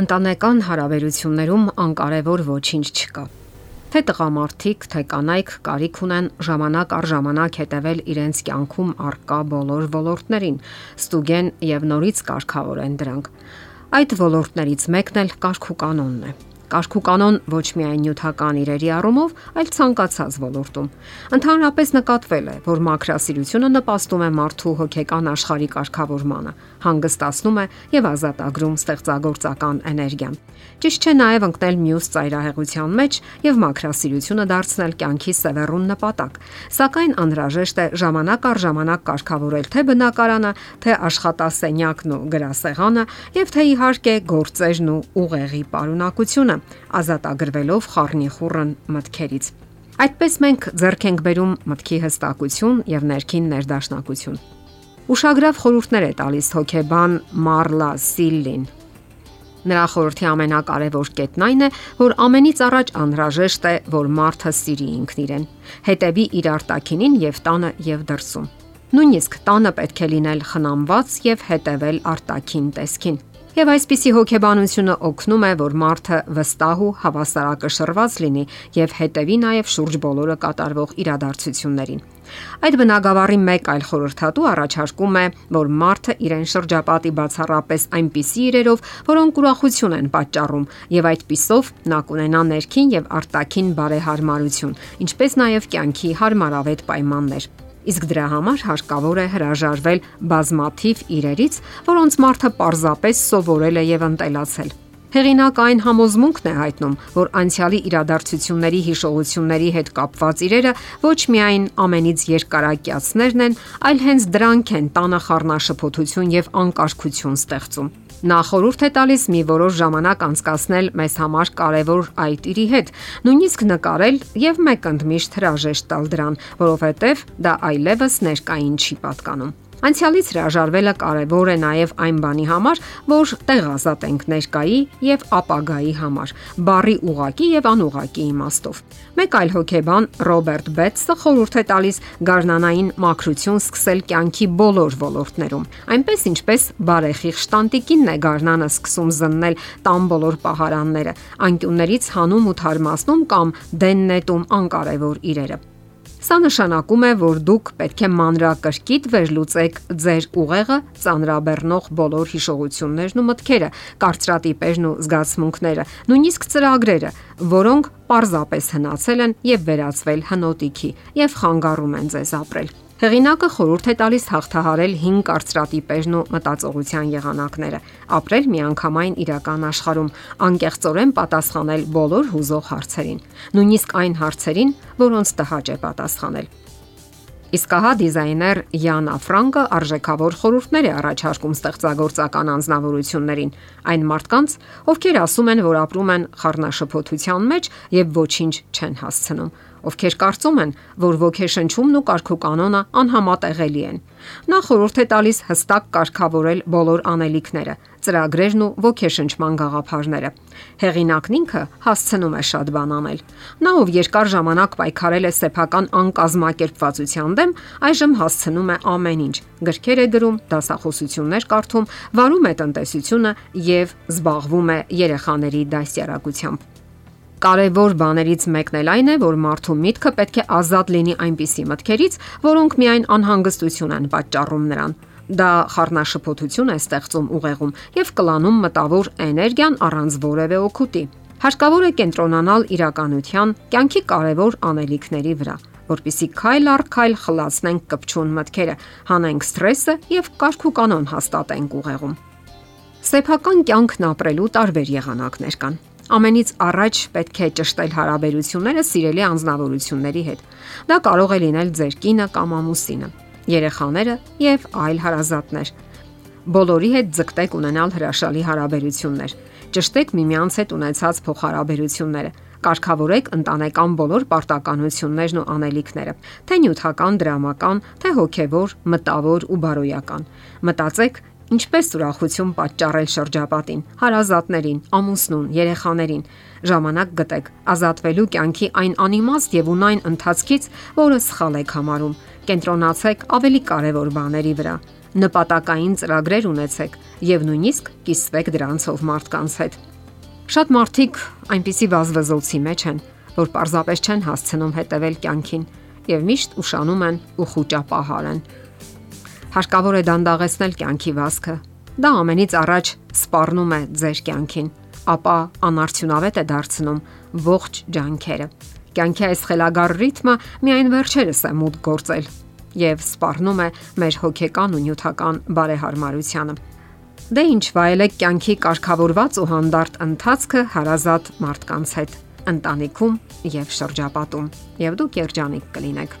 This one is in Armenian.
Ընտանեկան հարաբերություններում անկարևոր ոչինչ չկա։ Թե տղամարդիկ, թե կանայք կարիք ունեն ժամանակ առ ժամանակ հետևել իրենց կյանքում արկա բոլոր ոլորտներին, ստուգեն եւ նորից կարգավորեն դրանք։ Այդ ոլորտներից մեկն էլ կարգ ու կանոնն է կարգ ու կանոն ոչ միայն նյութական իրերի առումով, այլ ցանկացած ոլորտում։ Ընդհանրապես նկատվել է, որ մակրասիրությունը նպաստում է մարդու հոգեկան աշխարհի կարգավորմանը, հանգստացնում է եւ ազատագրում ստեղծագործական էներգիան։ Ճիշտ չէ նաեւ ընկնել մյուս ծայրահեղության մեջ եւ մակրասիրությունը դարձնել կյանքի սևեռուն նպատակ, սակայն անհրաժեշտ է ժամանակ առ ժամանակ կարգավորել թե բնակարանը, թե աշխատասենյակն ու գրասեղանը եւ թե իհարկե գործերն ու ուղեղի պարունակությունը, ազատագրվելով խառնիխուռն մտքերից։ Այդպես մենք ձեռք ենք բերում մտքի հստակություն եւ ներքին ներդաշնակություն։ Ուշագրավ խորհուրդներ է տալիս հոկեբան Մարլա Սիլլին։ Նրա խորհրդի ամենակարևոր կետն այն է, որ ամենից առաջ անհրաժեշտ է, որ մարդը սիրի ինքն իրեն, հետևի իր արտակինին եւ տանը եւ դրսում։ Նույնիսկ տանը պետք է լինել խնամված եւ հետևել արտակին տեսքին։ Եվ այսպիսի հոգեբանությունը օգնում է, որ մարդը վստահ ու հավասարակշռված լինի եւ հետևի նաեւ շուրջ բոլորը կատարվող իրադարձություններին։ Այդ բնագավառի մեկ այլ խորհրդատու առաջարկում է, որ մարդը իրեն շրջապատի բացառապես այնպիսի իրերով, որոնք ուրախություն են պատճառում, եւ այդ պիսով նա կունենա ներքին եւ արտաքին բարեհարմարություն, ինչպես նաեւ կյանքի հարմարավետ պայմաններ։ Իսկ դրա համար հարկավոր է հրաժարվել բազմաթիվ իրերից, որոնց մարդը պարզապես սովորել է եւ ընտելացել։ Հեղինակ այն համոզմունքն է հայտնում, որ անցյալի իրադարձությունների հիշողությունների հետ կապված իրերը ոչ միայն ամենից երկարակյացներն են, այլ հենց դրանք են տանը խառնաշփոթություն եւ անկարգություն ստեղծում։ Նա խորհուրդ է տալիս մի որոշ ժամանակ անցկасնել մեզ համար կարևոր այդ իրի հետ, նույնիսկ նկարել եւ մեկ ընդմիշտ հրաժեշտ տալ դրան, որովհետեւ դա այլևս ներկային չի պատկանում։ Անցյալից հրաժարվելը կարևոր է նաև այն բանի համար, որ տեղ ազատենք ներկայի եւ ապագայի համար, բարի ուղակի եւ անուղակի իմաստով։ Մեկ այլ հոգեբան Ռոբերտ Բետսը խորհուրդ է տալիս գարնանային մաքրություն սկսել կյանքի բոլոր ոլորտներում։ Այնպես ինչպես բարեխիղճ տանտիկինն է գարնանը սկսում զննել տան բոլոր պահարանները, անկյուններից հանում ու թարմացնում կամ դեն նետում անկարևոր իրերը։ Սա նշանակում է, որ դուք պետք է մանրակրկիտ վերլուծեք ձեր ուղեղը ծանրաբեռնող բոլոր հիշողություններն ու մտքերը, կարծրատիպերն ու զգացմունքները, նույնիսկ ծրագրերը, որոնք պարզապես հնացել են եւ վերածվել հնոտիքի եւ խանգարում են ձեզ ապրել։ Հեղինակը խորհուրդ է տալիս հաղթահարել 5 կարծրատիպերն ու մտածողության եղանակները, ապրել միանգամայն իրական աշխարհում, անկեղծորեն պատասխանել բոլոր հուզող հարցերին, նույնիսկ այն հարցերին, որոնց տհաճ է պատասխանել։ Իսկ հա դիզայներ Յանա Ֆրանկը արժեքավոր խորհուրդներ է առաջարկում ստեղծագործական անznավորություններին, այն մարդկանց, ովքեր ասում են, որ ապրում են խառնաշփոթության մեջ եւ ոչինչ չեն հասցնում ովքեր կարծում են, որ ոգեշնչումն ու կարգուկանոնը անհամատեղելի են։ Նա խորհուրդ է տալիս հստակ կարգավորել բոլոր անելիքները, ծրագրերն ու ոգեշնչման գաղափարները։ Հեղինակն ինքը հասցնում է շատ բան անել։ Նա ով երկար ժամանակ պայքարել է սեփական անկազմակերպվածության դեմ, այժմ հասցնում է ամեն ինչ։ Գրքեր է գրում, դասախոսություններ կարդում, վարում է տնտեսությունը եւ զբաղվում է երեխաների դասյարակությամբ։ Կարևոր բաներից մեկն էլ այն է, որ մարդու միտքը պետք է ազատ լինի այնպիսի մտքերից, որոնք միայն անհանգստություն են պատճառում նրան։ Դա խառնաշփոթություն է ստեղծում ուղեղում եւ կլանում մտավոր էներգիան առանց որևէ օգուտի։ Հարկավոր է կենտրոնանալ իրականության, կյանքի կարևոր անելիքների վրա, որpիսի քայլ առ քայլ խլացնենք կպչուն մտքերը, հանենք սթրեսը եւ կարգու կանոն հաստատենք ուղեղում։ Սեփական կյանքն ապրելու տարբեր եղանակներ կան Ամենից առաջ պետք է ճշտել հարաբերությունները սիրելի անznավորությունների հետ։ Դա կարող է լինել ձեր կինը կամ ամուսինը, երեխաները եւ այլ հարազատներ։ Բոլորի հետ ձգտեք ունենալ հրաշալի հարաբերություններ։ Ճշտեք միմյանց հետ ունեցած փոխհարաբերությունները կարգավորեք ընտանեկան բոլոր պարտականություններն ու անելիքները՝ թե նյութական, դրամական, թե հոգևոր, մտավոր ու բարոյական։ Մտածեք Ինչպես ուրախություն պատճառել շրջապատին, հարազատներին, ամուսնուն, երեխաներին։ Ժամանակ գտեք ազատվելու կյանքի այն անիմաստ եւ ունայն ընթացքից, որը սխալ եք համարում։ Կենտրոնացեք ավելի կարևոր բաների վրա։ նպատակային ծրագրեր ունեցեք եւ նույնիսկ կիսվեք դրանցով մարդկանց հետ։ Շատ մարդիկ այնպիսի վազվզոցի մեջ են, որ պարզապես չեն հասցնում հետևել կյանքին եւ միշտ ուշանում են ու խոճապահար են։ Հարկավոր է դանդաղեցնել կյանքի վազքը։ Դա ամենից առաջ սպառնում է ձեր կյանքին, ապա անարդյունավետ է դարձնում ողջ ջանքերը։ Կյանքի այս խելագար ռիթմը միայն վերջերս է մուտք գործել եւ սպառնում է մեր հոգեկան ու նյութական բարեհարմարությանը։ Դե ինչ վայելեք կյանքի կարգավորված ու հանդարտ ընթացքը հարազատ մարդկանց հետ, ընտանիքում եւ շրջապատում, եւ դուք երջանիկ կլինեք։